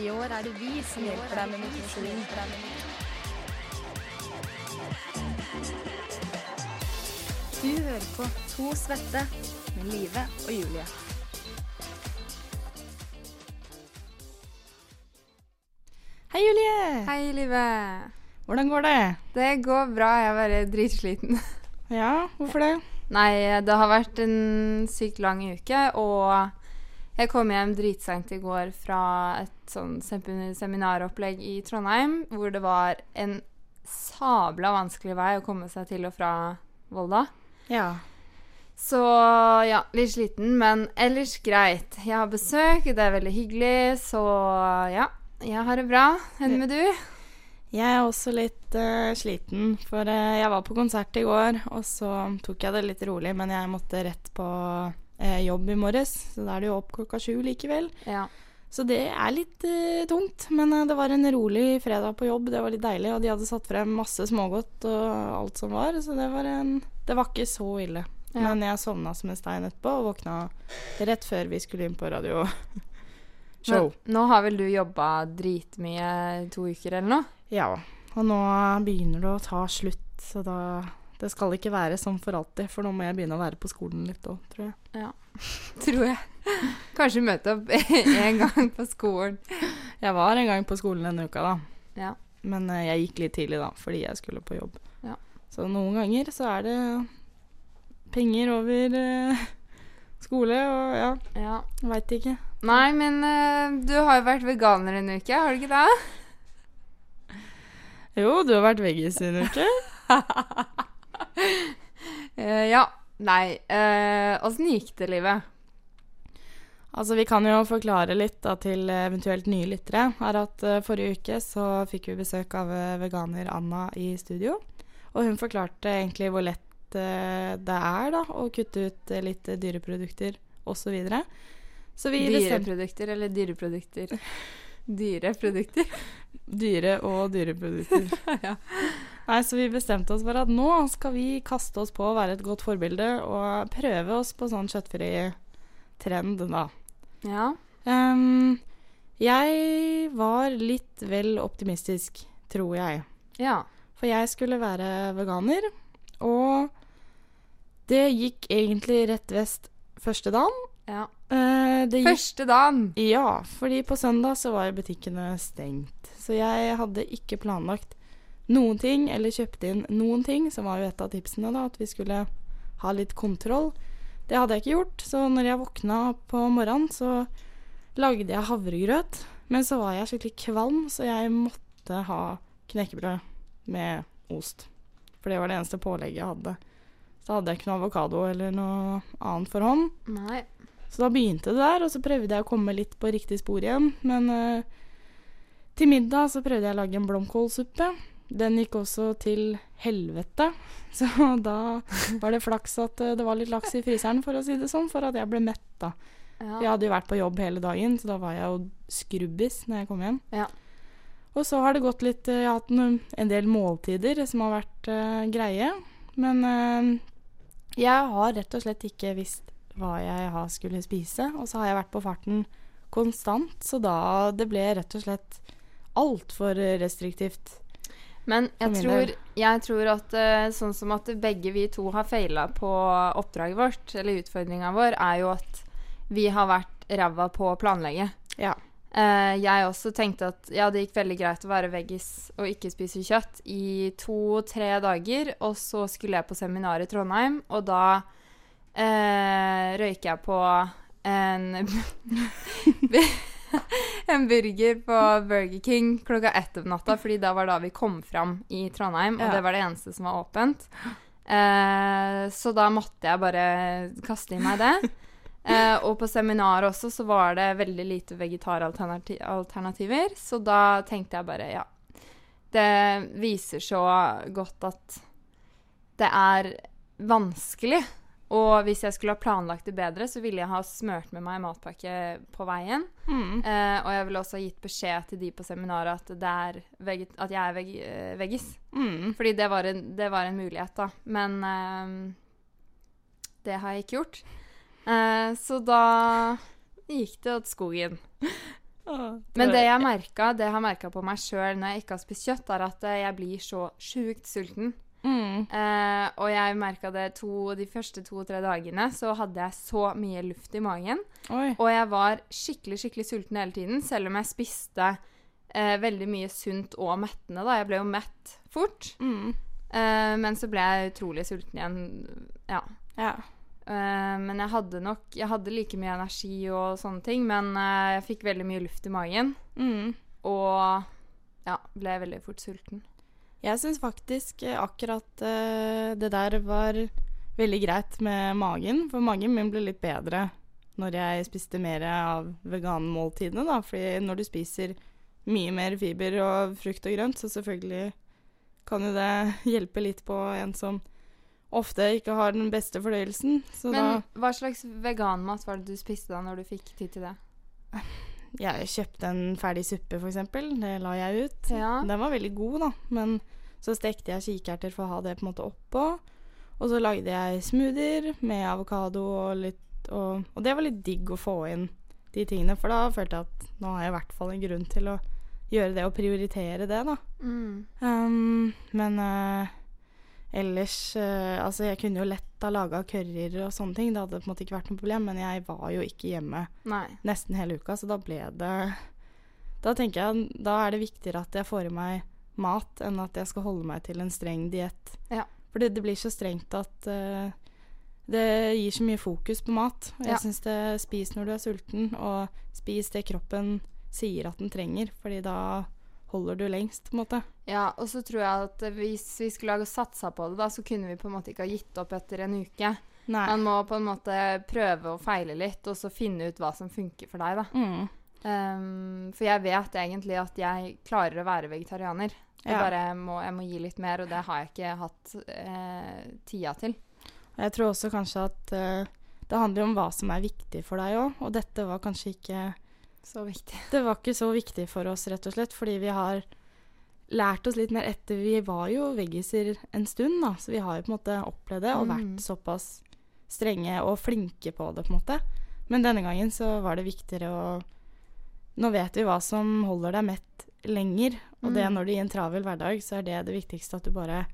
I år er det vi som hjelper deg med motivasjon. Du hører på To svette med Live og Julie. Hei, Julie! Hei, Live. Hvordan går det? Det går bra. Jeg er bare dritsliten. Ja, hvorfor det? Nei, det har vært en sykt lang uke, og jeg kom hjem dritseint i går fra et sånn seminaropplegg i Trondheim, hvor det var en sabla vanskelig vei å komme seg til og fra Volda. Ja. Så ja, litt sliten, men ellers greit. Jeg har besøk, det er veldig hyggelig, så ja. Jeg har det bra. Enn med du? Jeg er også litt uh, sliten, for uh, jeg var på konsert i går, og så tok jeg det litt rolig, men jeg måtte rett på eh, jobb i morges, så da er det jo opp klokka sju likevel. Ja. Så det er litt eh, tungt, men eh, det var en rolig fredag på jobb, det var litt deilig, og de hadde satt frem masse smågodt og alt som var, så det var en Det var ikke så ille. Ja. Men jeg sovna som en stein etterpå og våkna rett før vi skulle inn på radio. Show. Men nå har vel du jobba dritmye to uker eller noe? Ja, og nå begynner det å ta slutt, så da Det skal ikke være sånn for alltid, for nå må jeg begynne å være på skolen litt òg, tror jeg. Ja, Tror jeg. Kanskje møte opp en gang på skolen. Jeg var en gang på skolen denne uka, da. Ja. Men eh, jeg gikk litt tidlig, da, fordi jeg skulle på jobb. Ja. Så noen ganger så er det penger over eh, skole, og ja, ja. veit ikke. Nei, men eh, du har jo vært veganer en uke, har du ikke det? Jo, du har vært veggis en uke. Eh, ja. Nei. Åssen gikk det, livet? Altså, Vi kan jo forklare litt da, til eventuelt nye lyttere. er at uh, Forrige uke så fikk vi besøk av eh, veganer Anna i studio. Og hun forklarte egentlig hvor lett eh, det er da, å kutte ut eh, litt eh, dyreprodukter osv. Så, videre. vi Dyreprodukter eller dyreprodukter? Dyreprodukter. Dyre- og dyreprodukter. ja. Nei, Så vi bestemte oss for at nå skal vi kaste oss på å være et godt forbilde og prøve oss på sånn kjøttfri trend, da. ja. Um, jeg var litt vel optimistisk, tror jeg. Ja. For jeg skulle være veganer, og det gikk egentlig rett vest første dagen. ja. Uh, det gikk, Første dagen. ja, fordi på søndag så var butikkene stengt. Så jeg hadde ikke planlagt noen ting, eller kjøpte inn noen ting, som var jo et av tipsene, da, at vi skulle ha litt kontroll. Det hadde jeg ikke gjort, så når jeg våkna på morgenen, så lagde jeg havregrøt. Men så var jeg skikkelig kvalm, så jeg måtte ha knekkebrød med ost. For det var det eneste pålegget jeg hadde. Så hadde jeg ikke noe avokado eller noe annet for hånd. Nei. Så da begynte det der, og så prøvde jeg å komme litt på riktig spor igjen. Men uh, til middag så prøvde jeg å lage en blomkålsuppe. Den gikk også til helvete. Så da var det flaks at eh, det var litt laks i fryseren, for å si det sånn, for at jeg ble mett, da. Ja. Jeg hadde jo vært på jobb hele dagen, så da var jeg jo skrubbis når jeg kom hjem. Ja. Og så har det gått litt eh, Jeg har hatt noen, en del måltider som har vært uh, greie. Men uh, jeg har rett og slett ikke visst hva jeg har skulle spise. Og så har jeg vært på farten konstant, så da det ble rett og slett altfor restriktivt. Men jeg tror, jeg tror at eh, sånn som at begge vi to har feila på oppdraget vårt, eller utfordringa vår, er jo at vi har vært ræva på å planlegge. Ja. Eh, jeg også tenkte at ja, det gikk veldig greit å være veggis og ikke spise kjøtt i to-tre dager, og så skulle jeg på seminar i Trondheim, og da eh, røyker jeg på en en burger på Burger King klokka ett om natta, fordi da var da vi kom fram i Trondheim, og Ja. det var det eneste som var åpent. Eh, så da måtte jeg bare kaste i meg det. Eh, og på seminaret også så var det veldig lite vegetaralternativer, så da tenkte jeg bare ja. Det viser så godt at det er vanskelig. Og hvis jeg skulle ha planlagt det bedre, så ville jeg ha smørt med meg matpakke på veien. Mm. Eh, og jeg ville også ha gitt beskjed til de på seminaret at, det at jeg er veg eh, veggis. Mm. Fordi det var, en, det var en mulighet, da. Men eh, det har jeg ikke gjort. Eh, så da gikk det til skogen. Men det jeg merka, det jeg har merka på meg sjøl når jeg ikke har spist kjøtt, er at jeg blir så sjukt sulten. Mm. Eh, og jeg merka det to, de første to-tre dagene, så hadde jeg så mye luft i magen. Oi. Og jeg var skikkelig, skikkelig sulten hele tiden, selv om jeg spiste eh, veldig mye sunt og mettende. da. Jeg ble jo mett fort. Mm. Eh, men så ble jeg utrolig sulten igjen. Ja. Ja. Eh, men jeg hadde nok Jeg hadde like mye energi og sånne ting, men eh, jeg fikk veldig mye luft i magen. Mm. Og ja, ble veldig fort sulten. Jeg syns faktisk eh, akkurat uh, det der var veldig greit med magen, for magen min ble litt bedre når jeg spiste mer av veganmåltidene, da. Fordi når du spiser mye mer fiber og frukt og grønt, så selvfølgelig kan jo det hjelpe litt på en som ofte ikke har den beste fordøyelsen. Så Men hva slags veganmat var det du spiste da når du fikk tid til det? Jeg kjøpte en ferdig suppe, eksempel. Det la jeg ut. Ja. Den var veldig god, da. Men så stekte jeg kikerter for å ha det på en måte oppå. Og så lagde jeg smoothier med avokado og litt og, og det var litt digg å få inn de tingene, for da følte jeg at nå har jeg i hvert fall en grunn til å gjøre det og prioritere det, da. Mm. Um, men eh, ellers eh, Altså, jeg kunne jo lett ha laga curryer og sånne ting. Det hadde på en måte ikke vært noe problem, men jeg var jo ikke hjemme Nei. nesten hele uka, så da ble det Da tenker jeg da er det viktigere at jeg får i meg mat, enn at jeg skal holde meg til en streng diett. Ja. For det, det blir så strengt at eh, det gir så mye fokus på mat. Og jeg Ja. syns det spis når du er sulten, og spis det kroppen sier at den trenger, fordi da holder du lengst, på en måte. Ja, og så tror jeg at hvis vi skulle ha satsa på det, da, så kunne vi på en måte ikke ha gitt opp etter en uke. Nei. Man må på en måte prøve og feile litt, og så finne ut hva som funker for deg, da. Mm. Um, for jeg vet egentlig at jeg klarer å være vegetarianer. Jeg Ja. bare må, jeg må gi litt mer, og det har jeg ikke hatt eh, tida til. Jeg tror også kanskje at eh, det handler om hva som er viktig for deg òg, og dette var kanskje ikke Så viktig. Det var ikke så viktig for oss, rett og slett, fordi vi har lært oss litt mer etter. Vi var jo veggiser en stund, da, så vi har jo på en måte opplevd det og Mm. vært såpass strenge og flinke på det, på en måte. Men denne gangen så var det viktigere å Nå vet vi hva som holder deg mett lenger, og det er når du i en travel hverdag, så er det det viktigste at du bare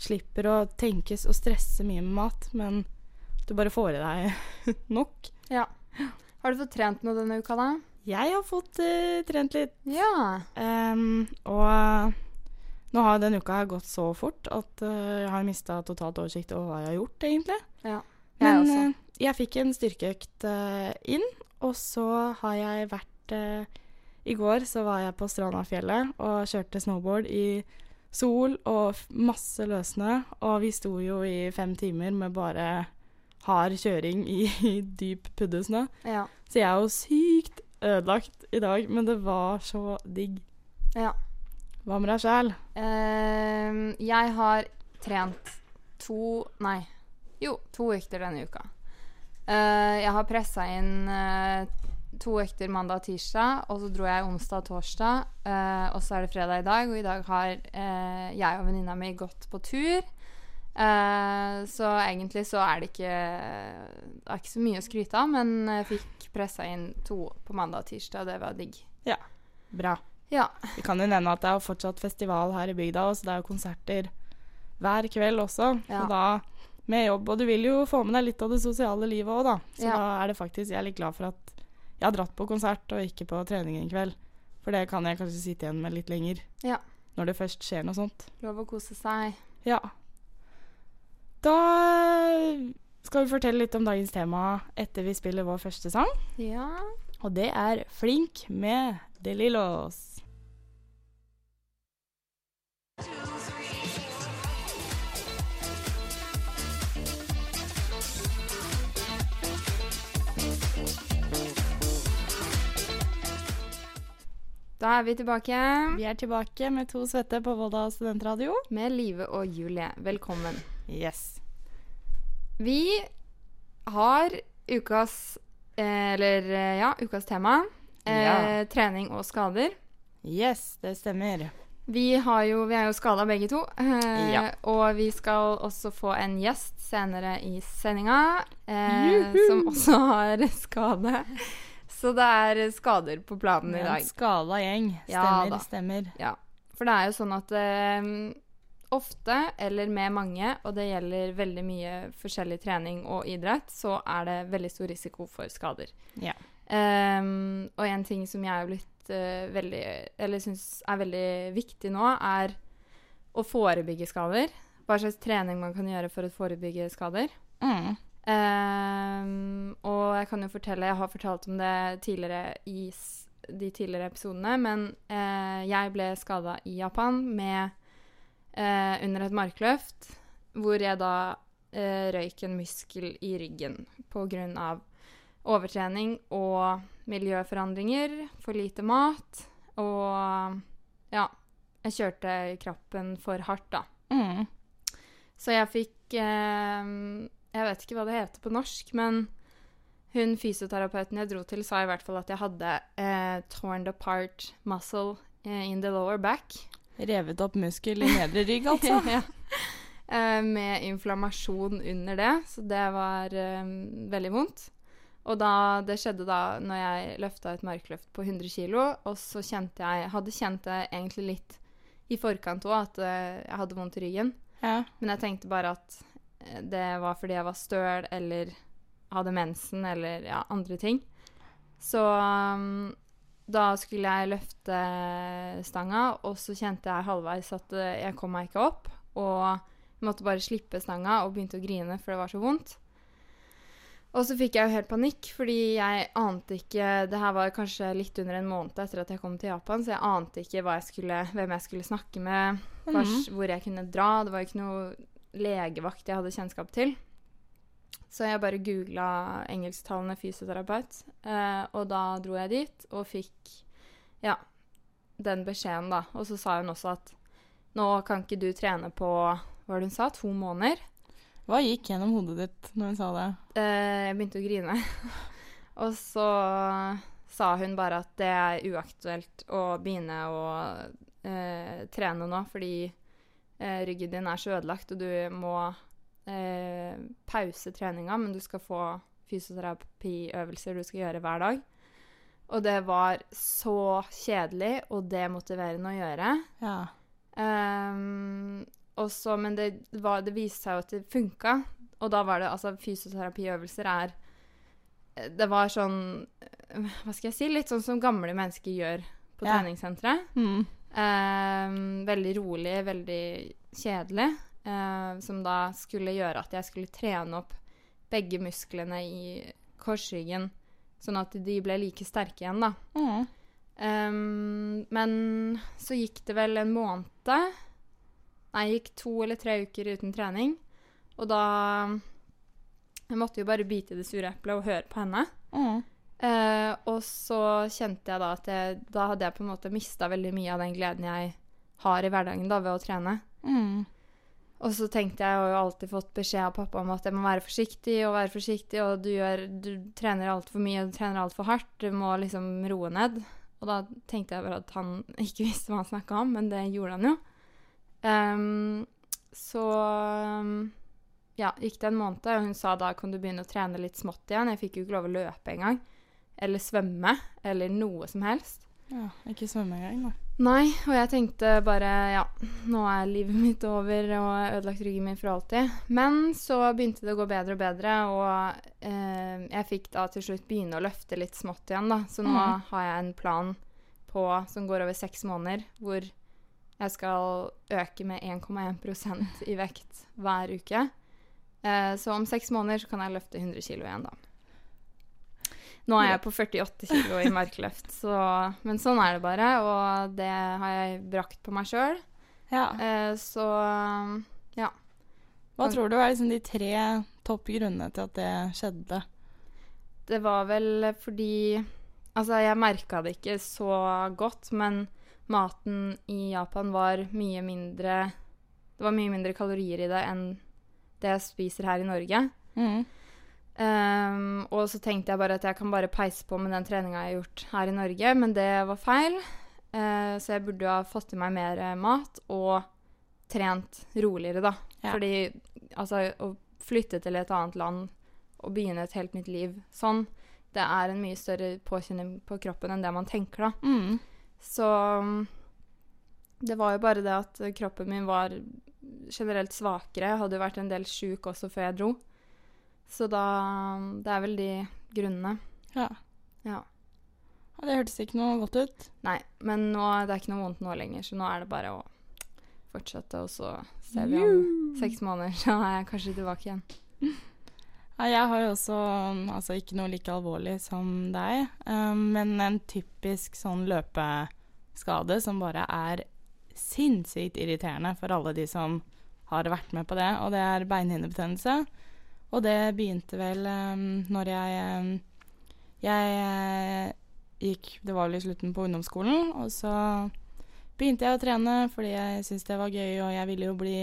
slipper å tenkes og stresse mye med mat, men du bare får i deg nok. Ja. Har du fått trent noe denne uka, da? Jeg har fått uh, trent litt Ja. Um, og nå har denne uka gått så fort at uh, jeg har mista totalt oversikt over hva jeg har gjort, egentlig. ja. Jeg Men også. Uh, jeg fikk en styrkeøkt inn, og så har jeg vært I går så var jeg på Stranafjellet og kjørte snowboard i sol og masse løssnø, og vi sto jo i fem timer med bare hard kjøring i, i dyp puddesnø. Ja. Så jeg er jo sykt ødelagt i dag, men det var så digg. ja. Hva med deg sjæl? Uh, jeg har trent to Nei. Jo, to økter denne uka. Uh, jeg har pressa inn uh, to økter mandag og tirsdag, og så dro jeg onsdag og torsdag. eh, og så er det fredag i dag, og i dag har jeg og venninna mi gått på tur. Eh, så egentlig så er det ikke Det er ikke så mye å skryte av, men jeg fikk pressa inn to på mandag og tirsdag, og det var digg. Ja, Bra. Ja. Vi kan jo nevne at det er fortsatt festival her i bygda, så det er jo konserter hver kveld også. Ja. Så da med jobb, og du vil jo få med deg litt av det sosiale livet òg, da. Så Ja. da er det faktisk Jeg er litt glad for at jeg har dratt på konsert og ikke på trening en kveld. For det kan jeg kanskje sitte igjen med litt lenger. Ja. Når det først skjer noe sånt. Lov å kose seg. Ja. Da skal vi fortelle litt om dagens tema etter vi spiller vår første sang. Ja. Og det er 'Flink' med De Lillos. Da er vi tilbake Vi er tilbake med to svette på Volda studentradio. med Live og Julie. Velkommen. Yes. Vi har ukas eh, Eller eh, ja, ukas tema. Eh, Trening og skader. Yes, det stemmer. Vi, har jo, vi er jo skada begge to. Eh, Ja. Og vi skal også få en gjest senere i sendinga, eh, som også har skade. Så det er skader på planen i En dag. skala gjeng. Ja Stemmer, da. stemmer. Ja. For det er jo sånn at eh, ofte, eller med mange, og det gjelder veldig mye forskjellig trening og idrett, så er det veldig stor risiko for skader. Ja. Um, og en ting som jeg har blitt eh, veldig Eller syns er veldig viktig nå, er å forebygge skader. Hva slags trening man kan gjøre for å forebygge skader. Mm. Um, og jeg kan jo fortelle, jeg har fortalt om det tidligere i de tidligere episodene, men uh, jeg ble skada i Japan med, eh, under et markløft, hvor jeg da eh, røyk en muskel i ryggen av overtrening og miljøforandringer, for lite mat, og ja, jeg kjørte kroppen for hardt da. Mm. Så jeg fikk eh, Jeg vet ikke hva det heter på norsk, men hun fysioterapeuten jeg dro til, sa i hvert fall at jeg hadde eh, torn apart muscle eh, in the lower back. Revet opp muskel i nedre rygg, altså. ja. eh, med inflammasjon under det, så det var eh, veldig vondt. Og da, det skjedde da når jeg løfta et markløft på 100 kg, og så kjente jeg Hadde kjent det egentlig litt i forkant òg, at eh, jeg hadde vondt i ryggen. Ja. Men jeg tenkte bare at eh, det var fordi jeg var støl eller hadde mensen eller ja, andre ting. Så um, da skulle jeg løfte stanga, og så kjente jeg halvveis at eh, jeg kom meg ikke opp. Og måtte bare slippe stanga og begynte å grine, for det var så vondt. Og så fikk jeg jo helt panikk, fordi jeg ante ikke Det her var kanskje litt under en måned etter at jeg kom til Japan, så jeg ante ikke jeg skulle, hvem jeg skulle snakke med, mm -hmm. hvor jeg kunne dra. Det var ikke noe legevakt jeg hadde kjennskap til. Så jeg bare googla engelsktalende fysioterapeut, eh, og da dro jeg dit og fikk ja, den beskjeden, da. Og så sa hun også at nå kan ikke du trene på hva var det hun sa, to måneder. Hva gikk gjennom hodet ditt når hun sa det? Eh, jeg begynte å grine. og så sa hun bare at det er uaktuelt å begynne å eh, trene nå, fordi eh, ryggen din er så ødelagt, og du må eh, pause treninga, men du skal få fysioterapiøvelser du skal gjøre hver dag. Og det var så kjedelig og demotiverende å gjøre. Ja. Um, og så- men det, var, det viste seg jo at det funka. Og da var det altså Fysioterapiøvelser er Det var sånn Hva skal jeg si? Litt sånn som gamle mennesker gjør på Ja. treningssenteret. Mm. Um, veldig rolig, veldig kjedelig. Eh, som da skulle gjøre at jeg skulle trene opp begge musklene i korsryggen, sånn at de ble like sterke igjen, da. Mm. Um, men så gikk det vel en måned Nei, gikk to eller tre uker uten trening. Og da Jeg måtte jo bare bite i det sure eplet og høre på henne. Mm. Uh, og så kjente jeg da at jeg, da hadde jeg på en måte mista veldig mye av den gleden jeg har i hverdagen da ved å trene. Mm. Og så tenkte jeg, jeg har jo alltid fått beskjed av pappa om at jeg må være forsiktig og være forsiktig, og du, gjør, du trener altfor mye og du trener altfor hardt, du må liksom roe ned. Og da tenkte jeg bare at han ikke visste hva han snakka om, men det gjorde han jo. Um, så um, ja, gikk det en måned, og hun sa da kan du begynne å trene litt smått igjen. Jeg fikk jo ikke lov å løpe engang. Eller svømme. Eller noe som helst. Ja, ikke svømme engang, da. Nei, og jeg tenkte bare ja, nå er livet mitt over og jeg har ødelagt ryggen min for alltid. Men så begynte det å gå bedre og bedre, og eh, jeg fikk da til slutt begynne å løfte litt smått igjen, da. Så nå mm. har jeg en plan på, som går over seks måneder, hvor jeg skal øke med 1,1% i vekt hver uke. Eh, så om seks måneder så kan jeg løfte 100 kg igjen, da. Nå er jeg på 48 kg i markløft, så, men sånn er det bare. Og det har jeg brakt på meg sjøl. Ja. Eh, så ja. Hva tror du er liksom de tre topp grunnene til at det skjedde? Det var vel fordi Altså, jeg merka det ikke så godt, men maten i Japan var mye mindre Det var mye mindre kalorier i det enn det jeg spiser her i Norge. Mm. Ehm, og så tenkte jeg bare at jeg kan bare peise på med den treninga jeg har gjort her i Norge, men det var feil. Uh, så jeg burde jo ha fått i meg mer eh, mat og trent roligere, da. Ja. Fordi altså å flytte til et annet land og begynne et helt nytt liv sånn det er en mye større påkjenning på kroppen enn det man tenker, da. Mm. Så mm, det var jo bare det at kroppen min var generelt svakere. Jeg hadde jo vært en del sjuk også før jeg dro. Så da Det er vel de grunnene. Ja. Ja. Det hørtes ikke noe godt ut. Nei, men nå, det er ikke noe vondt nå lenger, så nå er det bare å fortsette, og så ser vi om seks måneder, så er jeg kanskje tilbake igjen. Ja, jeg har jo også um, altså ikke noe like alvorlig som deg, um, men en typisk sånn løpeskade som bare er sinnssykt irriterende for alle de som har vært med på det, og det er beinhinnebetennelse. Og det begynte vel um, når jeg um, Jeg eh, gikk Det var vel i slutten på ungdomsskolen, og så begynte jeg å trene fordi jeg syntes det var gøy, og jeg ville jo bli,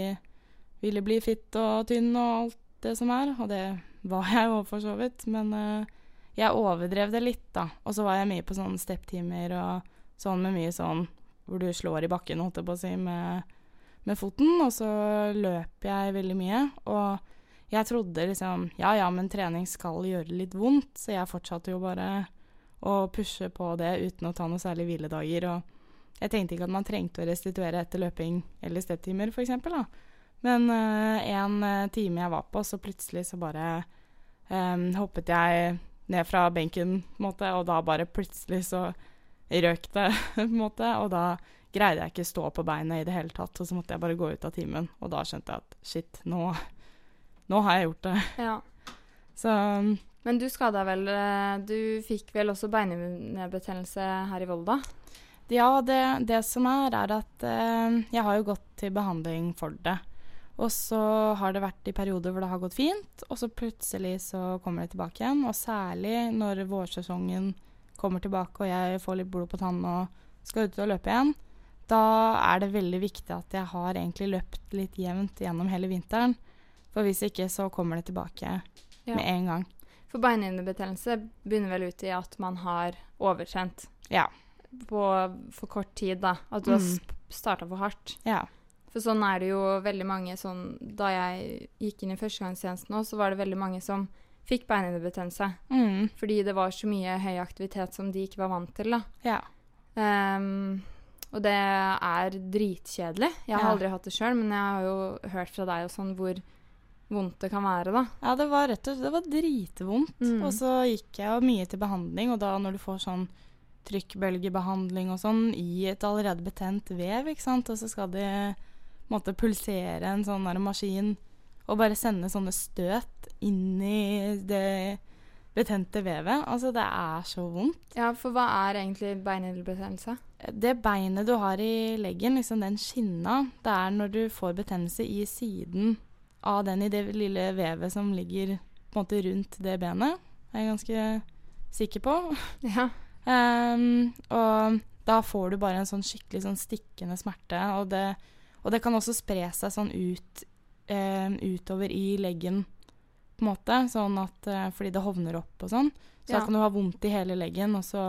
ville bli fitt og tynn og alt det som er. Og det var jeg jo for så vidt, men uh, jeg overdrev det litt, da. Og så var jeg mye på sånne stepptimer og sånn med mye sånn hvor du slår i bakken, holdt jeg på å si, med, med foten. Og så løper jeg veldig mye. Og jeg trodde liksom Ja ja, men trening skal gjøre litt vondt, så jeg fortsatte jo bare å pushe på det uten å ta noe særlig hviledager. Og jeg tenkte ikke at man trengte å restituere etter løping eller stepptimer, f.eks. Men eh, en eh, time jeg var på, så plutselig så bare eh, hoppet jeg ned fra benken, på en måte, og da bare plutselig så røk det, på en måte. Og da greide jeg ikke stå på beinet i det hele tatt, og så måtte jeg bare gå ut av timen. Og da skjønte jeg at shit, nå, nå har jeg gjort det. Ja. Så Men du skada vel eh, Du fikk vel også beinhinnebetennelse her i Volda? Ja, det, det som er, er at eh, jeg har jo gått til behandling for det. Og så har det vært i perioder hvor det har gått fint, og så plutselig så kommer det tilbake igjen. Og særlig når vårsesongen kommer tilbake og jeg får litt blod på tann og skal ut og løpe igjen. Da er det veldig viktig at jeg har egentlig løpt litt jevnt gjennom hele vinteren. For hvis ikke så kommer det tilbake med en gang. For beinhinnebetennelse begynner vel ut i at man har overtrent Ja. på for kort tid, da. At du har Mm. starta for hardt. Ja. For sånn er det jo veldig mange sånn Da jeg gikk inn i førstegangstjenesten òg, så var det veldig mange som fikk beinhinnebetennelse. Mm. Fordi det var så mye høy aktivitet som de ikke var vant til, da. ja. Um, og det er dritkjedelig. Jeg har Ja. aldri hatt det sjøl, men jeg har jo hørt fra deg og sånn hvor vondt det kan være, da. Ja, det var rett og slett det var dritvondt. Mm. Og så gikk jeg jo mye til behandling, og da når du får sånn trykkbølgebehandling og sånn i et allerede betent vev, ikke sant, og så skal de måtte pulsere en sånn der maskin og bare sende sånne støt inn i det betente vevet. Altså, det er så vondt. Ja, for hva er egentlig beinhinnebetennelse? Det beinet du har i leggen, liksom den skinna, det er når du får betennelse i siden av den i det lille vevet som ligger på en måte rundt det benet. Er jeg ganske sikker på. Ja. Um, og da får du bare en sånn skikkelig sånn stikkende smerte, og det, og det kan også spre seg sånn ut um, utover i leggen, på en måte, sånn at uh, fordi det hovner opp og sånn. Så Ja. da kan du ha vondt i hele leggen, og så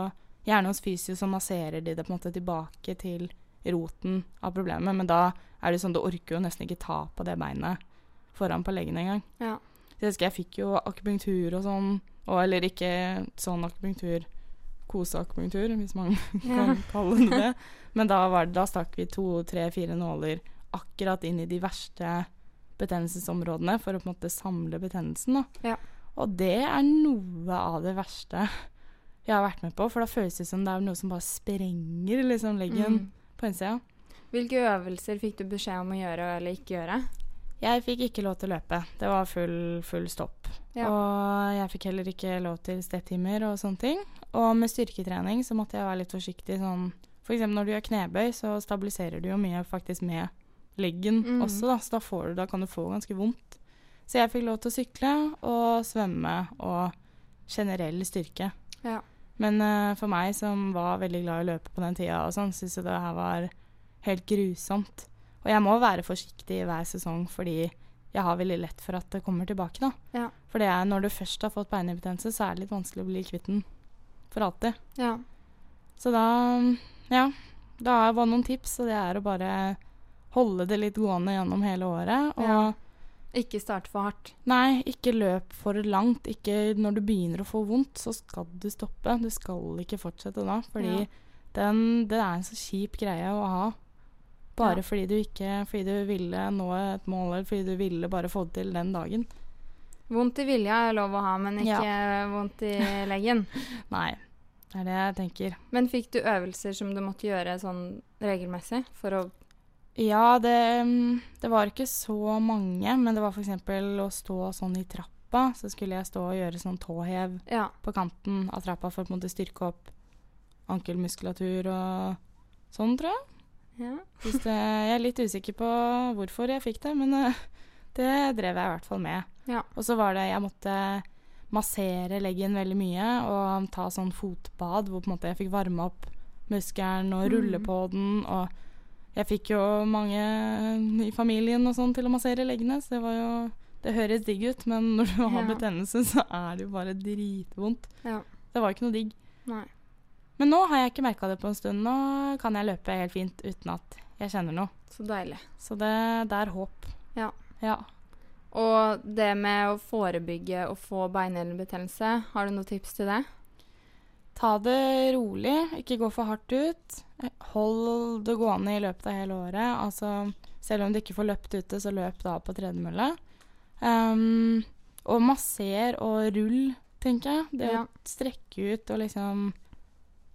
gjerne hos fysio så masserer de det på en måte tilbake til roten av problemet, men da er det sånn du orker jo nesten ikke ta på det beinet foran på leggen engang. ja. Så jeg husker jeg fikk jo akupunktur og sånn, og eller ikke sånn akupunktur, koseakupunktur, hvis man Ja. kan kalle det det. Men da, var det, da stakk vi to, tre, fire nåler akkurat inn i de verste betennelsesområdene for å på en måte samle betennelsen. Da. Ja. Og det er noe av det verste jeg har vært med på, for da føles det som det er noe som bare sprenger liksom, leggen Mm. på innsida. Hvilke øvelser fikk du beskjed om å gjøre eller ikke gjøre? Jeg fikk ikke lov til å løpe. Det var full, full stopp. Ja. Og jeg fikk heller ikke lov til stepptimer og sånne ting. Og med styrketrening så måtte jeg være litt forsiktig sånn For eksempel når du gjør knebøy, så stabiliserer du jo mye faktisk med leggen Mm. også, da. Så da, får du, da kan du få ganske vondt. Så jeg fikk lov til å sykle og svømme og generell styrke. Ja. Men uh, for meg som var veldig glad i å løpe på den tida og sånn, syns jeg det her var helt grusomt. Og jeg må være forsiktig hver sesong fordi jeg har veldig lett for at det kommer tilbake, da. Ja. For det er når du først har fått beinhinnebetennelse, så er det litt vanskelig å bli kvitt den for alltid. Ja. Så da, ja. Da bare noen tips, og det er å bare holde det litt gående gjennom hele året. Og Ja. Ikke starte for hardt. Nei, ikke løp for langt. Ikke når du begynner å få vondt, så skal du stoppe. Du skal ikke fortsette da, fordi Ja. den, det er en så kjip greie å ha. Bare Ja. fordi du ikke Fordi du ville nå et mål, eller fordi du ville bare få det til den dagen. Vondt i vilja er lov å ha, men ikke vondt i leggen. Nei. Det er det jeg tenker. Men fikk du øvelser som du måtte gjøre sånn regelmessig for å Ja, det, mm, det var ikke så mange, men det var f.eks. å stå sånn i trappa. Så skulle jeg stå og gjøre sånn tåhev Ja. på kanten av trappa for å på en måte styrke opp ankelmuskulatur og sånn, tror jeg. Ja. Det, jeg er litt usikker på hvorfor jeg fikk det, men eh, det drev jeg i hvert fall med. Ja. Og så var det jeg måtte massere leggen veldig mye og ta sånn fotbad hvor jeg fikk varme opp muskelen og rulle Mm. på den. Og jeg fikk jo mange i familien og sånn til å massere leggene, så det var jo Det høres digg ut, men når du har Ja. betennelse, så er det jo bare dritvondt. Ja. Det var ikke noe digg. Nei. Men nå har jeg ikke merka det på en stund. Nå kan jeg løpe helt fint uten at jeg kjenner noe. Så deilig. Så det, det er håp. Ja. Ja. Og det med å forebygge å få beinhinnebetennelse, har du noen tips til det? Ta det rolig, ikke gå for hardt ut. Hold det gående i løpet av hele året. Altså, selv om du ikke får løpt ute, så løp da på tredemølle. Um, og masser og rull, tenker jeg. Det Ja. å strekke ut og liksom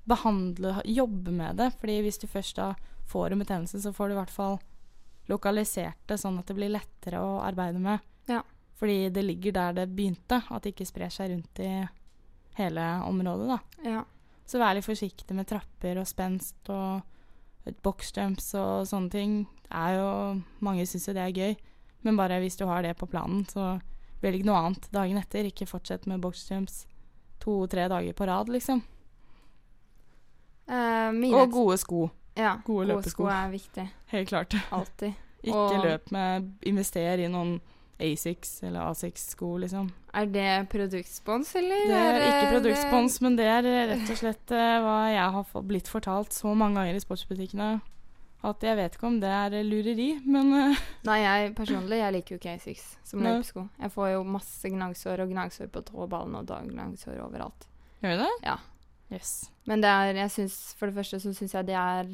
behandle, jobbe med det. Fordi hvis du først da får en betennelse, så får du i hvert fall lokalisert det sånn at det blir lettere å arbeide med. Ja. Fordi det ligger der det begynte, at det ikke sprer seg rundt i hele området, da. Ja. Så vær litt forsiktig med trapper og spenst og boxjumps og sånne ting. Er jo, mange syns jo det er gøy, men bare hvis du har det på planen, så velg noe annet dagen etter. Ikke fortsett med boxjumps to-tre dager på rad, liksom. Eh, mine Og gode sko. ja, gode gode løpesko. sko er viktig. Helt klart. Alltid. Ikke Og- løp med Invester i noen Asics eller Asics-sko, liksom. Er det produktspons, eller? Det er ikke det- produktspons, men det er rett og slett eh, hva jeg har blitt fortalt så mange ganger i sportsbutikkene. At jeg vet ikke om det er lureri, men uh. Nei, jeg personlig jeg liker jo ikke Asics som løpesko. Jeg får jo masse gnagsår og gnagsår på tå og gnagsår overalt. Gjør du det? Ja. Yes. Men det er, jeg synes, for det første så syns jeg det er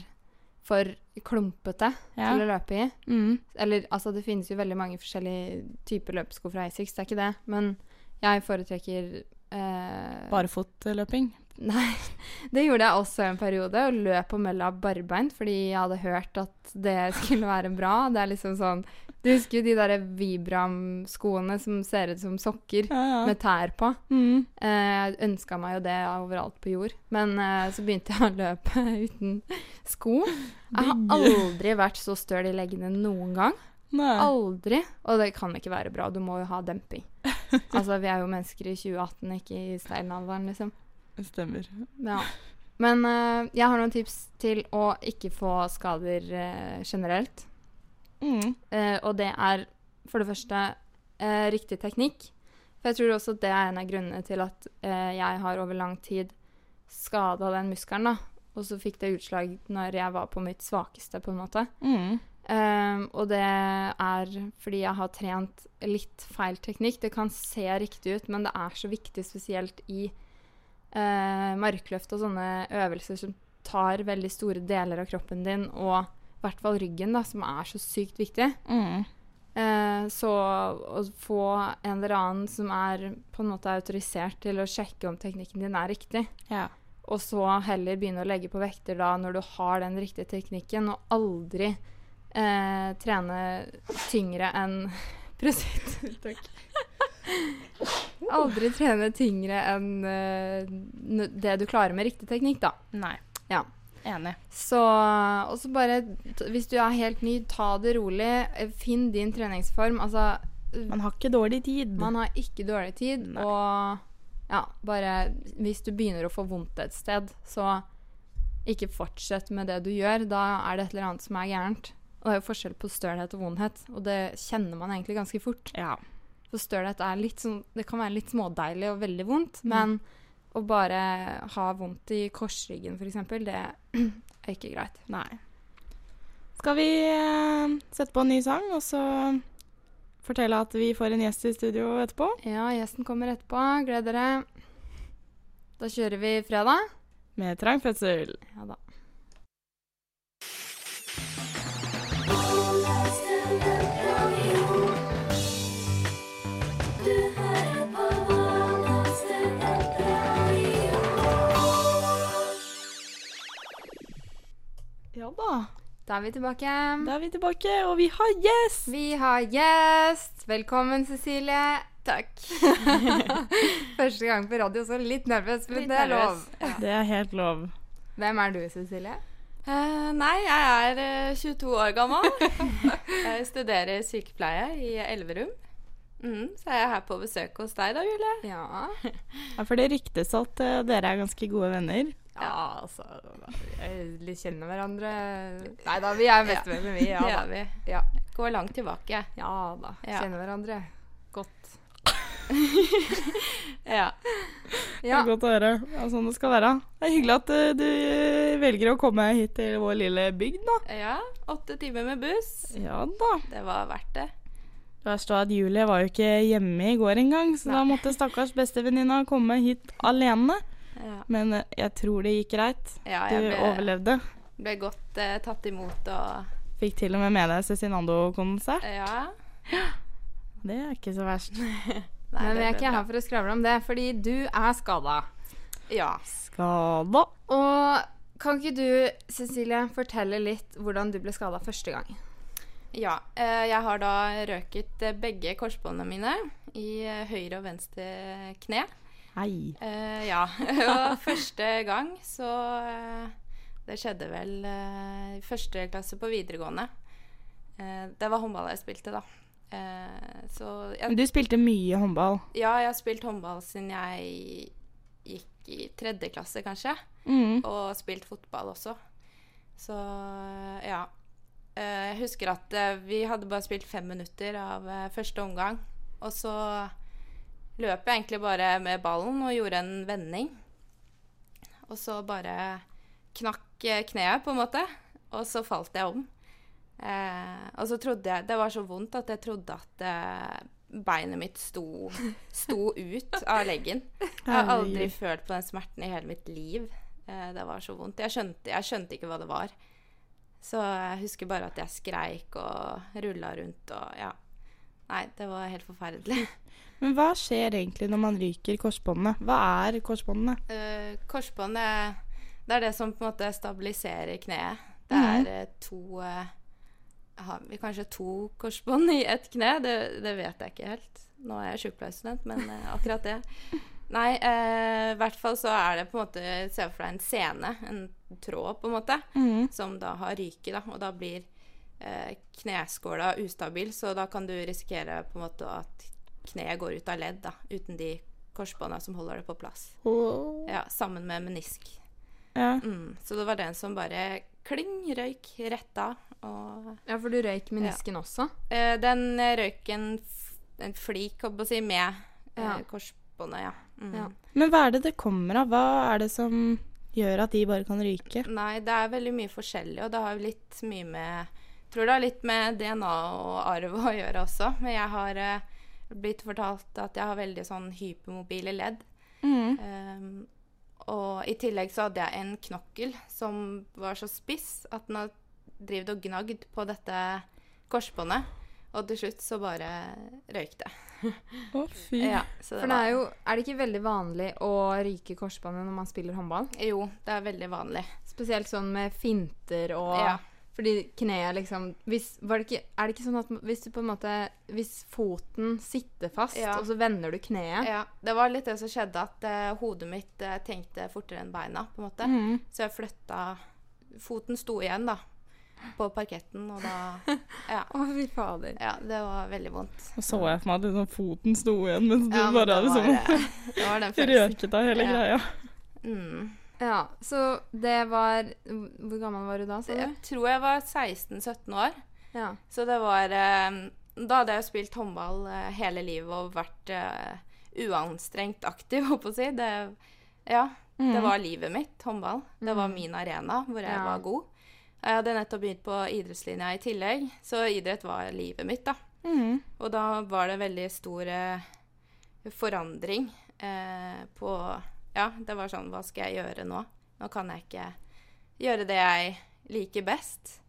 for klumpete Ja. til å løpe i. Mm. Eller altså, det finnes jo veldig mange forskjellige typer løpesko fra Asics, det er ikke det. Men jeg foretrekker eh, Barefotløping. Nei, det gjorde jeg også en periode, og løp på mølla barbeint fordi jeg hadde hørt at det skulle være bra. Det er liksom sånn Du husker jo de der Vibram-skoene som ser ut som sokker Ja, ja. med tær på? Mm. Eh, Jeg ønska meg jo det overalt på jord, men eh, så begynte jeg å løpe uten sko. Jeg har aldri vært så støl i leggene noen gang. Nei. Aldri. Og det kan ikke være bra. Du må jo ha demping. Altså, vi er jo mennesker i 2018, ikke i steinalderen, liksom. Det stemmer. Ja. Men eh, jeg har noen tips til å ikke få skader generelt. Mm. Eh, og det er for det første eh, riktig teknikk. For jeg tror også at det er en av grunnene til at eh, jeg har over lang tid skada den muskelen. da. Og så fikk det utslag når jeg var på mitt svakeste, på en måte. Mm. Eh, og det er fordi jeg har trent litt feil teknikk. Det kan se riktig ut, men det er så viktig, spesielt i eh, markløft og sånne øvelser som tar veldig store deler av kroppen din, og i hvert fall ryggen, da, som er så sykt viktig. Mm. Eh, så å få en eller annen som er på en måte autorisert til å sjekke om teknikken din er riktig, Ja. og så heller begynne å legge på vekter da når du har den riktige teknikken, og aldri eh, trene tyngre enn Prosit. Takk. Aldri trene tyngre enn uh, det du klarer med riktig teknikk, da. Nei. Ja. Enig. Så Og så bare Hvis du er helt ny, ta det rolig. Eh, Finn din treningsform. Altså Man har ikke dårlig tid. man har ikke dårlig tid, Nei. og ja, bare Hvis du begynner å få vondt et sted, så ikke fortsett med det du gjør. Da er det et eller annet som er gærent. Og det er jo forskjell på stølhet og vondhet, og det kjenner man egentlig ganske fort. Ja. For stølhet er litt sånn Det kan være litt smådeilig og veldig vondt, Mm. Å bare ha vondt i korsryggen, f.eks., det er ikke greit. Nei. Skal vi eh, sette på en ny sang, og så fortelle at vi får en gjest i studio etterpå. Ja, gjesten kommer etterpå. Gled dere. Da kjører vi fredag. Med trang fødsel. Ja da. Ja da. Er vi tilbake. Da er vi tilbake, og vi har gjest! Vi har gjest. Velkommen, Cecilie. Takk. Første gang på radio, så litt nervøs, men Litt det er lov. Ja. Det er helt lov. Hvem er du, Cecilie? Uh, nei, jeg er eh, 22 år gammel. jeg studerer sykepleie i Elverum. Mm, så er jeg her på besøk hos deg da, Julie. Ja. Ja, for det ryktes at uh, dere er ganske gode venner. Ja, altså Vi kjenner hverandre Nei da, vi er bestevenner, vi. Ja Det da. vi. Ja. Går langt tilbake. ja da. Ja. Kjenner hverandre godt. Ja. Det er godt å høre. Ja, sånn det skal være. Det er hyggelig at eh, du velger å komme hit til vår lille bygd, da. ja. Åtte timer med buss. Ja da. Det var verdt det. Det verste var at Julie var jo ikke hjemme i går engang, så da måtte stakkars bestevenninna komme hit alene. Ja, Men eh, jeg tror det gikk greit. ja Du ble, overlevde. ble godt uh, tatt imot og Fikk til og med med deg Cezinando-konsert. Ja. Det er ikke så verst. Nei, Men vi er ikke bra. her for å skravle om det, fordi du er skada. Ja. Skada. Og kan ikke du, Cecilie, fortelle litt hvordan du ble skada første gang? Ja, eh, jeg har da røket begge korsbåndene mine i høyre og venstre kne. Hei. Uh, ja, og første gang så eh, Det skjedde vel i i første klasse på videregående. Uh, det var håndball jeg spilte, da. Eh, så jeg, Du spilte mye håndball. ja, jeg har spilt håndball siden jeg gikk i tredje klasse, kanskje. Mm. Og spilt fotball også. Så ja. Eh, Jeg husker at eh, vi hadde bare spilt fem minutter av eh, første omgang. Og så løp jeg egentlig bare med ballen og gjorde en vending. Og så bare knakk eh, kneet, på en måte. Og så falt jeg om. Eh, og så trodde jeg Det var så vondt at jeg trodde at eh, beinet mitt sto, sto ut av leggen. Jeg har aldri følt på den smerten i hele mitt liv. Eh, det var så vondt. Jeg skjønte, jeg skjønte ikke hva det var. Så jeg husker bare at jeg skreik og rulla rundt og ja. Nei, det var helt forferdelig. Men hva skjer egentlig når man ryker korsbåndene? Hva er korsbåndene? Uh, korsbåndet det, er det som på en måte stabiliserer kneet. Det er eh, to eh, Har vi kanskje to korsbånd i ett kne? Det, det vet jeg ikke helt. Nå er jeg sykepleierstudent, men eh, akkurat det. Nei, eh, i hvert fall så er det på en måte Se for deg en sene, en tråd, på en måte, Mm. som da har ryket, da. Og da blir eh, kneskåla ustabil, så da kan du risikere på en måte at kneet går ut av ledd, da, uten de korsbånda som holder det på plass. Oh. Ja, sammen med menisk. Ja. Mm, så det var den som bare kling røyk rett av. Og Ja, for du røyk menisken også? eh, den røyk en, en flik, holdt på å si, med eh, Ja. korsbåndet, ja. Mm. Ja. Men hva er det det kommer av? Hva er det som gjør at de bare kan ryke? Nei, det er veldig mye forskjellig, og det har jo litt mye med tror det har litt med DNA og arv å gjøre også. Men jeg har eh, blitt fortalt at jeg har veldig sånn hypermobile ledd. Mm. Um, og i tillegg så hadde jeg en knokkel som var så spiss at den har drevet og gnagd på dette korsbåndet. Og til slutt så bare røyk det. Å, fy. Ja, For det er jo Er det ikke veldig vanlig å ryke korsbåndet når man spiller håndball? Jo, det er veldig vanlig. Spesielt sånn med finter og Ja. Fordi kneet liksom hvis, var det ikke, Er det ikke sånn at hvis du på en måte Hvis foten sitter fast, Ja. og så vender du kneet Ja, det var litt det som skjedde, at uh, hodet mitt uh, tenkte fortere enn beina, på en måte. Mm. Så jeg flytta Foten sto igjen, da, på parketten, og da Ja. Å, fy fader. Ja, det var veldig vondt. Og så jeg for meg at liksom foten sto igjen, mens du Ja, men bare det hadde var, liksom eh, det var den røket av hele Ja. greia. Mm. Ja, så det var Hvor gammel var du da, sa Jeg tror jeg var 16-17 år. Ja. Så det var eh, Da hadde jeg jo spilt håndball eh, hele livet og vært eh, uanstrengt aktiv, holdt på å si. Det, ja, Mm. det var livet mitt, håndball. Det var Mm. min arena hvor jeg Ja. var god. Jeg hadde nettopp begynt på idrettslinja i tillegg, så idrett var livet mitt, da. Mm. Og da var det veldig stor eh, forandring eh, på Ja, det var sånn Hva skal jeg gjøre nå? Nå kan jeg ikke gjøre det jeg liker best.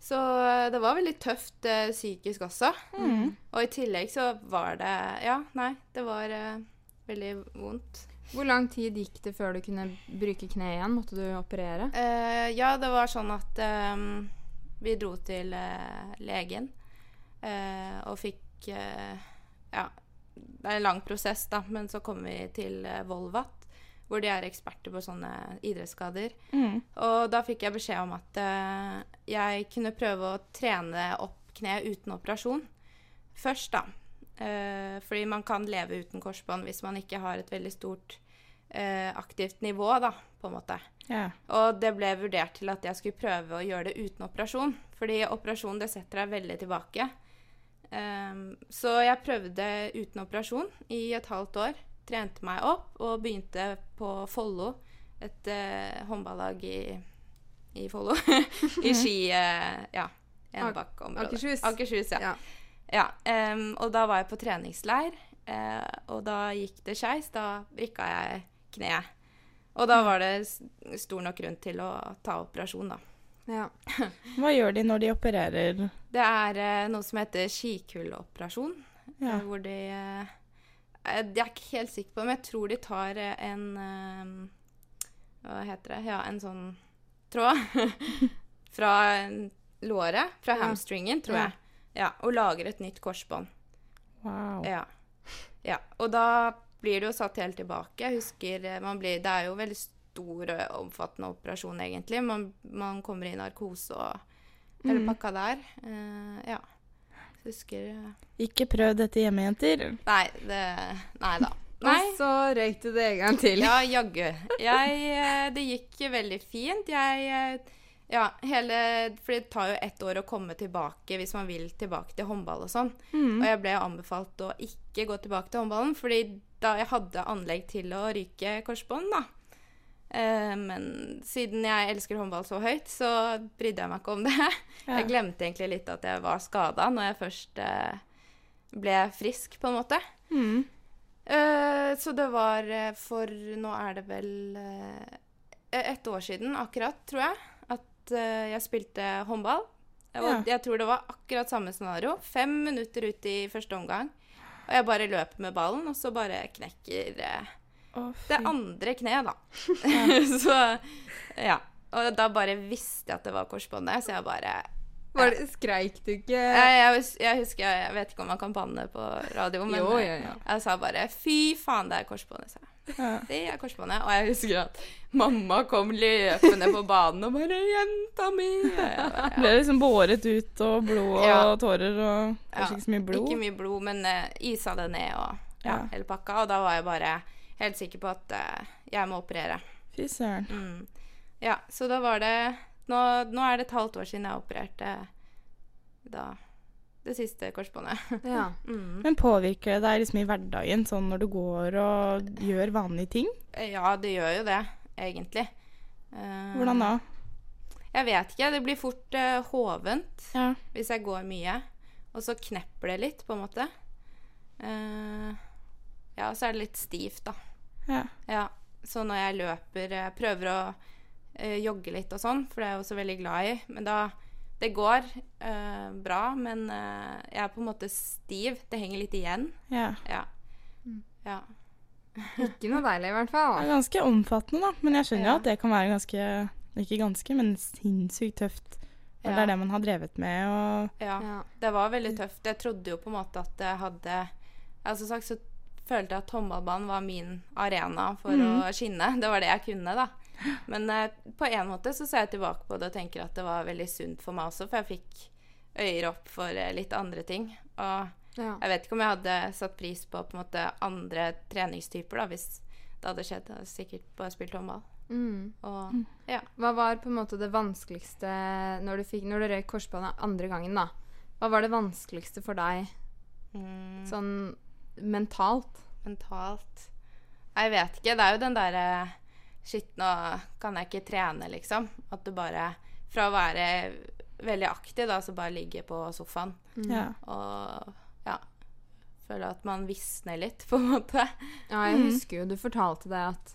Så eh, det var veldig tøft eh, psykisk også. Mm. Og i tillegg så var det Ja, nei, det var eh, veldig vondt. Hvor lang tid gikk det før du kunne bruke kneet igjen? Måtte du operere? Eh, ja, det var sånn at eh, vi dro til eh, legen eh, og fikk Ja, det er en lang prosess, da, men så kom vi til Volvat, hvor de er eksperter på sånne idrettsskader. Mm. Og da fikk jeg beskjed om at uh, jeg kunne prøve å trene opp kneet uten operasjon først, da. Uh, fordi man kan leve uten korsbånd hvis man ikke har et veldig stort uh, aktivt nivå, da, på en måte. Yeah. Og det ble vurdert til at jeg skulle prøve å gjøre det uten operasjon. Fordi operasjon det setter deg veldig tilbake. Um, så jeg prøvde uten operasjon i et halvt år. Trente meg opp og begynte på Follo, et eh, håndballag i, i Follo. I Ski eh, Ja, Enebakk-området. Akershus. Akershus, ja. Ja. ja um, og da var jeg på treningsleir, eh, og da gikk det skeis. Da vrikka jeg kneet. Og da var det stor nok grunn til å ta operasjon, da. Ja. Hva gjør de når de opererer? Det er eh, noe som heter skikulloperasjon, Ja. hvor de eh, Jeg er ikke helt sikker på men jeg tror de tar eh, en eh, Hva heter det? Ja, en sånn tråd fra låret, fra Ja. hamstringen, tror jeg. Ja, og lager et nytt korsbånd. Wow. Ja. ja. Og da blir det jo satt helt tilbake. Jeg husker eh, man blir Det er jo veldig stor og omfattende operasjon, egentlig. Man, man kommer i narkose og hele Mm. pakka der. Uh, ja. Husker eh, Ikke prøv dette hjemme, jenter. Nei, det Nei da. Nei. Og så røyk du det en gang til. Ja, jaggu. Jeg eh, Det gikk veldig fint. Jeg eh, Ja, hele For det tar jo ett år å komme tilbake hvis man vil tilbake til håndball og sånn. Mm. Og jeg ble anbefalt å ikke gå tilbake til håndballen, fordi da jeg hadde anlegg til å ryke korsbånd, da. Eh, men siden jeg elsker håndball så høyt, så brydde jeg meg ikke om det. Ja. Jeg glemte egentlig litt at jeg var skada når jeg først eh, ble frisk, på en måte. Mm. Eh, så det var for Nå er det vel Et ett år siden akkurat, tror jeg, at jeg spilte håndball. Jeg, var, jeg tror det var akkurat samme scenario. Fem minutter ut i første omgang. Og jeg bare løper med ballen, og så bare knekker eh, Å, det andre kneet, da. så ja. Og da bare visste jeg at det var korsbåndet, så jeg bare Var det, skreik du ikke jeg, jeg, jeg husker jeg, vet ikke om man kan banne på radio, men Jo, eh, ja, ja. jeg sa bare 'fy faen, det er korsbåndet', sa jeg. Ja. Det er korsbåndet. Og jeg husker at mamma kom løpende på banen og bare 'Jenta mi!' Bare, Ble liksom båret ut og blod og tårer og kanskje ikke så mye blod. Ikke mye blod, men uh, isa det ned og hele pakka. Og da var jeg bare helt sikker på at uh, jeg må operere. Fy søren. Mm. Ja, så da var det nå, nå er det et halvt år siden jeg opererte da det siste korsbåndet. Ja. Mm. Men påvirker det deg liksom i hverdagen, sånn når du går og gjør vanlige ting? Ja, det gjør jo det, egentlig. Uh, Hvordan da? Jeg vet ikke. Det blir fort uh, hovent Ja. hvis jeg går mye. Og så knepper det litt, på en måte. Uh, ja, så er det litt stivt, da. Ja. Ja. Så når jeg løper Jeg prøver å eh, jogge litt og sånn, for det er jeg også veldig glad i. Men da Det går eh, bra, men eh, jeg er på en måte stiv. Det henger litt igjen. ja. Ja. ja. Ikke noe deilig, i hvert Det fall. er ganske omfattende, da. Men jeg skjønner jo Ja. at det kan være ganske Ikke ganske, men sinnssykt tøft. Når det er det man har drevet med. Og ja. Ja. Det var veldig tøft. Jeg trodde jo på en måte at jeg hadde Altså sagt så følte jeg at håndballbanen var min arena for mm. å skinne. Det var det jeg kunne, da. Men eh, på en måte så ser jeg tilbake på det og tenker at det var veldig sunt for meg også, for jeg fikk øyer opp for eh, litt andre ting. Og Ja. jeg vet ikke om jeg hadde satt pris på på en måte andre treningstyper da, hvis det hadde skjedd. Jeg hadde sikkert bare spilt håndball. Mm. Og ja. Hva var på en måte det vanskeligste når du, fikk, når du røyk korsbåndet andre gangen, da? Hva var det vanskeligste for deg Mm. sånn mentalt? mentalt Jeg vet ikke. Det er jo den derre Shit, nå kan jeg ikke trene, liksom. At du bare Fra å være veldig aktiv, da, så bare ligge på sofaen Mm. Ja. og ja føler at man visner litt, på en måte. Ja, jeg Mm. husker jo du fortalte det at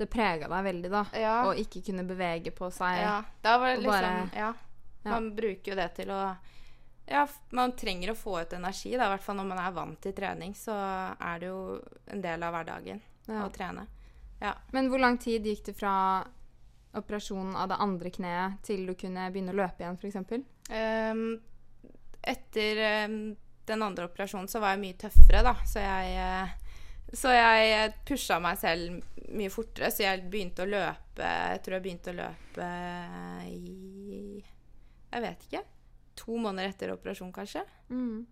det prega deg veldig, da. Ja. Å ikke kunne bevege på seg. Ja, da var det liksom bare- ja. Ja. Man bruker jo det til å Ja, man trenger å få ut energi, da. I hvert fall når man er vant til trening, så er det jo en del av hverdagen Ja. å trene. Men hvor lang tid gikk det fra operasjonen av det andre kneet til du kunne begynne å løpe igjen, f.eks.? Um, etter um, den andre operasjonen så var jeg mye tøffere, da. Så jeg eh, Så jeg pusha meg selv mye fortere, så jeg begynte å løpe Jeg tror jeg begynte å løpe i Jeg vet ikke. To måneder etter operasjon, kanskje. Mm.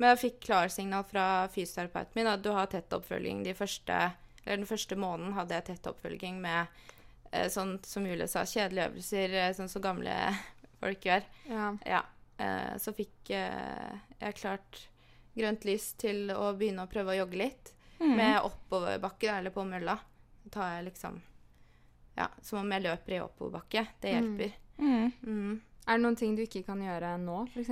Men jeg fikk klarsignal fra fysioterapeuten min at du har tett oppfølging de første Eller den første måneden hadde jeg tett oppfølging med eh, sånn som Julie sa, kjedelige øvelser, eh, sånn som gamle folk gjør. Ja. Ja. Eh, så fikk eh, jeg klart grønt lys til å begynne å prøve å jogge litt. Mm. Med oppoverbakke, eller på mølla. Så tar jeg liksom Ja, som om jeg løper i oppoverbakke. Det Mm. hjelper. Mm. Mm. Er det noen ting du ikke kan gjøre nå, f.eks.?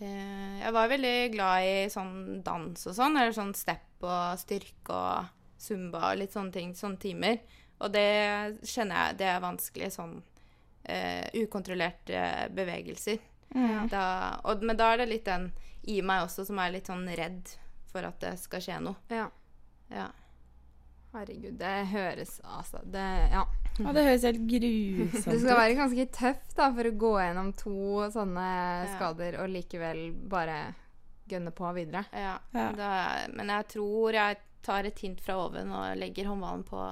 Eh, jeg var veldig glad i sånn dans og sånn, eller sånn step og styrke og zumba og litt sånne ting, sånne timer. Og det kjenner jeg det er vanskelig, sånn eh, ukontrollerte bevegelser. Mm. Da, og, men da er det litt den i meg også som er litt sånn redd for at det skal skje noe. Ja. Ja. Herregud, det høres altså det, Ja. Ja, det høres helt grusomt ut. Du skal være ganske tøff da, for å gå gjennom to sånne Ja. skader og likevel bare gønne på videre. ja. Ja. Da, men jeg tror jeg tar et hint fra oven og legger håndballen på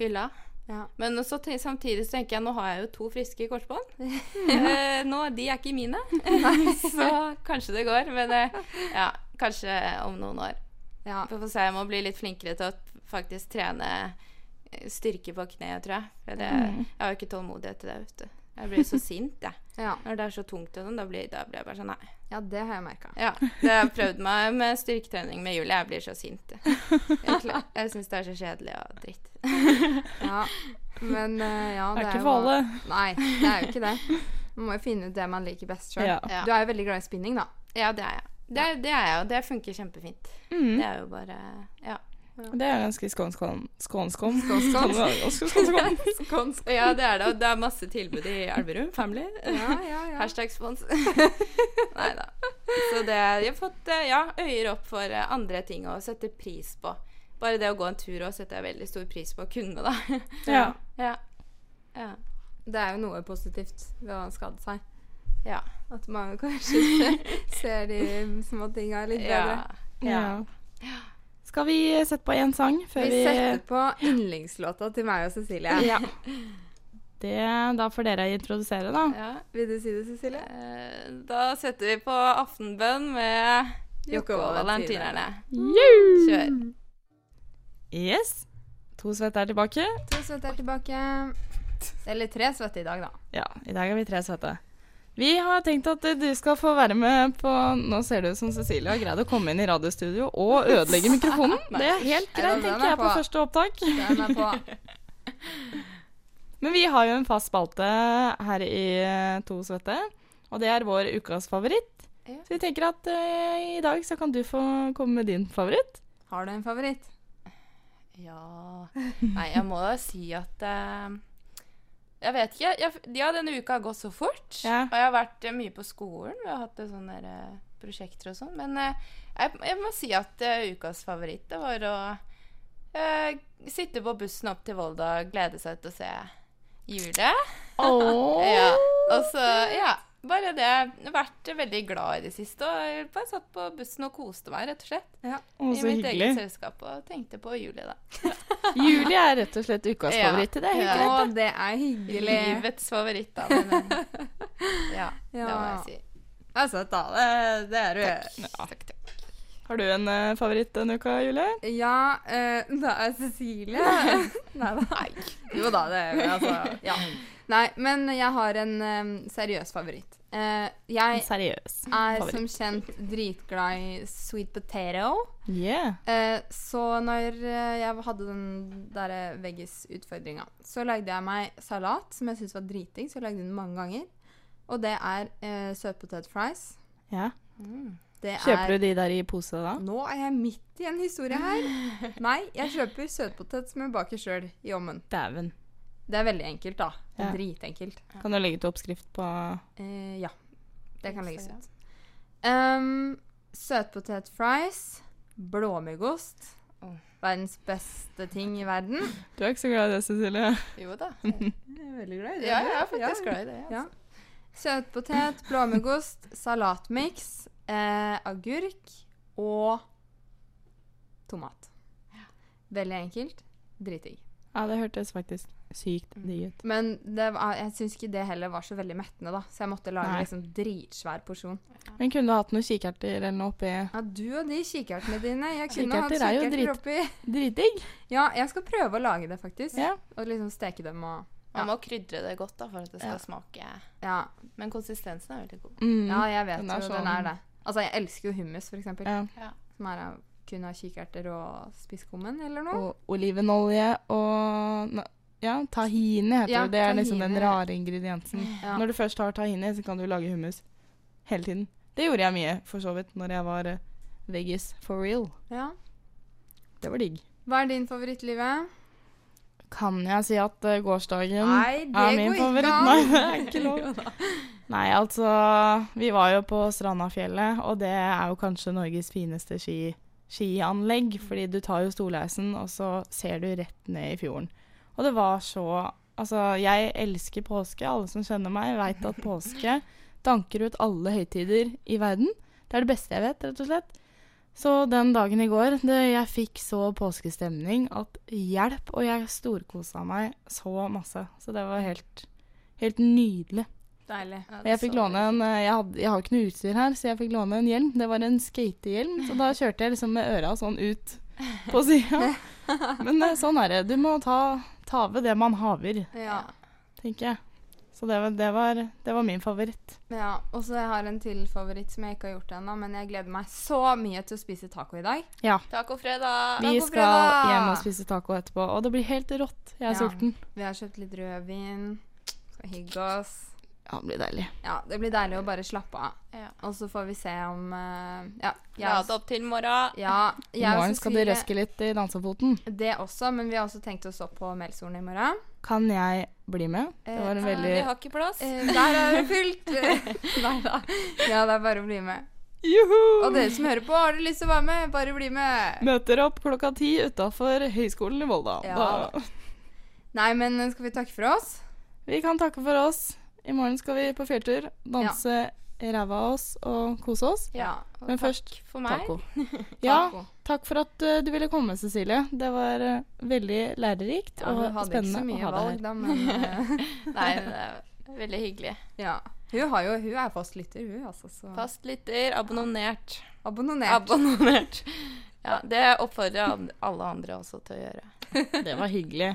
hylla. Ja. Men så te- samtidig så tenker jeg nå har jeg jo to friske korsbånd. eh, nå, de er ikke mine. så kanskje det går. Men eh, ja, kanskje om noen år. Ja. Vi får se. Jeg må bli litt flinkere til å faktisk trene styrke på kneet, tror jeg. For det, Mm. jeg har jo ikke tålmodighet til det, vet du. Jeg blir så sint, jeg. Ja. Når det er så tungt, og sånn, da blir, da blir jeg bare sånn Nei. ja, det har jeg merka. Ja, det har jeg prøvd meg med styrketrening med Julie. Jeg blir så sint. Egentlig. Jeg syns det er så kjedelig og dritt. Ja. Men eh, ja, Det er ikke for alle. Nei, det er jo ikke det. Man må jo finne ut det man liker best sjøl. Ja. Ja. Du er jo veldig glad i spinning, da. Ja, det er jeg. Det, det er jeg, og det funker kjempefint. Mm. Det er jo bare Ja. Det er ganske? Skånskån. Skånskån. ja, det er det. Og det er masse tilbud i Elverum Family. Ja, ja, ja. Hashtag spons. Nei da. Så det Jeg har fått eh, ja, øyer opp for eh, andre ting å sette pris på. Bare det å gå en tur òg setter jeg veldig stor pris på å kunne, da. Ja. Ja. Ja. Det er jo noe positivt ved å skade seg. Ja. At man kanskje ser, de små tinga litt bedre. ja. ja. Skal vi sette på én sang før Vi vi, setter på yndlingslåta til meg og Cecilie. Ja. Det, da får dere introdusere, da. ja. Vil du si det, Cecilie? Eh, Da setter vi på aftenbønn med Jokke og valentinerne. Kjør. Yes. To svette er tilbake. To svette er tilbake. Eller tre svette i dag, da. Ja, i dag er vi tre svette. Vi har tenkt at eh, du skal få være med på Nå ser det ut som Cecilie har greid å komme inn i radiostudio og ødelegge mikrofonen. Det er helt greit, er tenker jeg, på første opptak. Den er på. Men vi har jo en fast spalte her i eh, To svette, og det er vår ukas favoritt. Ja. Så vi tenker at eh, i dag så kan du få komme med din favoritt. Har du en favoritt? Ja Nei, jeg må da si at eh, Jeg vet ikke. Jeg, ja, denne uka har gått så fort. Ja. Og jeg har vært eh, mye på skolen. Vi har hatt eh, sånne der, eh, prosjekter og sånn. Men jeg, jeg må si at uh, ukas favoritt det var å uh, sitte på bussen opp til Volda og glede seg til å se Jule. Oh. Ja. Og så, ja. Bare det. Jeg har vært veldig glad i det siste. Og bare satt på bussen og koste meg, rett og slett. Å, I så mitt eget selskap. Og tenkte på Julie, da. Julie er rett og slett ukas Ja. favoritt. Det er hyggelig. Ja. det er hyggelig. Livets favoritt, da. Men, eh, ja, det må jeg si. Det er søtt, da. Det, det er du. Takk, takk. Har du en uh, favoritt denne uka, Julie? Ja, uh, det er Cecilie. Nei da. Jo da, det er altså Ja. Nei, men jeg har en eh, seriøs favoritt. Uh, jeg seriøs er favoritt. som kjent dritglad i sweet potato. Yeah. Uh, så når jeg hadde den derre veggis-utfordringa, så lagde jeg meg salat som jeg syntes var driting, så jeg lagde den mange ganger. Og det er søtpotet søtpotetfries. Ja. Mm. Det Kjøper er du de der i pose da? Nå er jeg midt i en historie her. Nei, jeg kjøper søtpotet som jeg baker sjøl i ovnen. Dæven. Det er veldig enkelt, da. Det Ja. Dritenkelt. Kan du legge ut oppskrift på Eh, ja. Det kan legges ut. Um, Søtpotetfries. Blåmuggost. Oh. Verdens beste ting i verden. Du er ikke så glad i det, Cecilie? Jo da. Jeg er veldig glad i det. Ja, jeg er faktisk glad i det. Ja. Altså. Søtpotet, blåmuggost, salatmiks, eh, agurk og tomat. Veldig enkelt. Dritdigg. Ja, det hørtes faktisk sykt digg ut. Men det jeg syns ikke det heller var så veldig mettende, da. Så jeg måtte lage Nei. liksom dritsvær porsjon. Men kunne du hatt noen kikerter eller noe oppi? Ja, du og de kikertene dine. Jeg kunne hatt Kikerter er jo drit- oppi. Dritdigg! Ja, jeg skal prøve å lage det, faktisk. Ja. Og liksom steke dem og Man må krydre det godt da, for at det skal Ja. smake Ja, Men konsistensen er veldig god. Mm. ja jeg vet Den er sånn. den er det. Altså, jeg elsker jo hummus, for eksempel. ja. Som er av kun ha kikerter og spisskummen, eller noe. Og olivenolje og ja, tahini heter Ja, det. Det er liksom den rare ingrediensen. Ja. Når du først har tahini, så kan du lage hummus hele tiden. Det gjorde jeg mye, for så vidt, når jeg var uh, veggis for real. ja. Det var digg. Hva er din favorittlivet? Kan jeg si at uh, gårsdagen Nei, det er min går favoritt? Nei, det er ikke lov. Nei, altså Vi var jo på Strandafjellet, og det er jo kanskje Norges fineste ski, skianlegg. Fordi du tar jo Storleisen, og så ser du rett ned i fjorden. Og det var så Altså, jeg elsker påske. Alle som kjenner meg, veit at påske danker ut alle høytider i verden. Det er det beste jeg vet, rett og slett. Så den dagen i går, det, jeg fikk så påskestemning at hjelp, og jeg storkosa meg så masse. Så det var helt, helt nydelig. Deilig. Ja, Og jeg fikk låne en eh, jeg, hadde, jeg har ikke noe utstyr her, så jeg fikk låne en hjelm. Det var en skatehjelm, så da kjørte jeg liksom med øra sånn ut på sida. Men eh, sånn er det. Du må ta, ta ved det man haver, Ja. tenker jeg. Så det var, det var, det var min favoritt. ja. Og så har jeg en til favoritt som jeg ikke har gjort ennå, men jeg gleder meg så mye til å spise taco i dag. Ja. Tacofredag! Vi Taco skal fredag! hjem og spise taco etterpå, og det blir helt rått. Jeg er Ja. sulten. Vi har kjøpt litt rødvin. Skal hygge oss. Ja, det blir deilig. Ja, det blir deilig å bare slappe av. Ja. Og så får vi se om uh, Ja. Lade opp til morgen. Ja, I morgen skal du røske litt i dansefoten. Det også, men vi har også tenkt oss opp på Melsoren i morgen. Kan jeg bli med? Det var en Eh, Vi har ikke plass. Eh, der er det fullt. Nei da. Ja, det er bare å bli med. Juhu! Og dere som hører på, har dere lyst til å være med, bare bli med. Møter opp klokka ti utafor Høgskolen i Volda. Ja. Nei, men skal vi takke for oss? Vi kan takke for oss. I morgen skal vi på fjelltur. Danse ræva av oss og kose oss. Ja. og Men takk først for meg. taco. Ja, takk for at uh, du ville komme, Cecilie. Det var uh, veldig lærerikt Ja, og hun hadde ikke spennende så mye å ha valg, deg her. da, men uh, Nei, det er veldig hyggelig. ja. Hun, har jo, hun er fast lytter, hun, altså. Så Fast lytter, abonnert. abonnert. Abonnert. Ja, det oppfordrer jeg alle andre også til å gjøre. Det var hyggelig.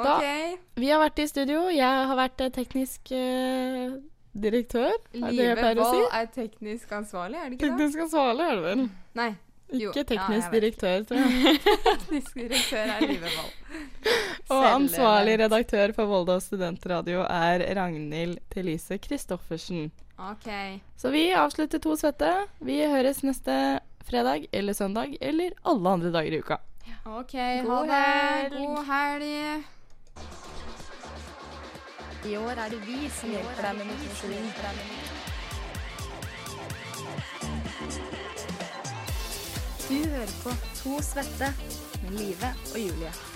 OK. Vi har vært i studio. Jeg har vært eh, teknisk eh, direktør. Er det det jeg pleier å si? Er teknisk ansvarlig, er det ikke det? Teknisk ansvarlig er det vel. Nei. Jo, Ikke teknisk ja, direktør, tror jeg. Teknisk direktør er Live Wold. Og ansvarlig redaktør for Volda studentradio er Ragnhild Thelise Christoffersen. Okay. Så vi avslutter To svette. Vi høres neste fredag eller søndag eller alle andre dager i uka. OK, God ha det. helg. God helg. I år er det vi som hjelper deg med motivasjon. Du hører på To svette med Live og Julie.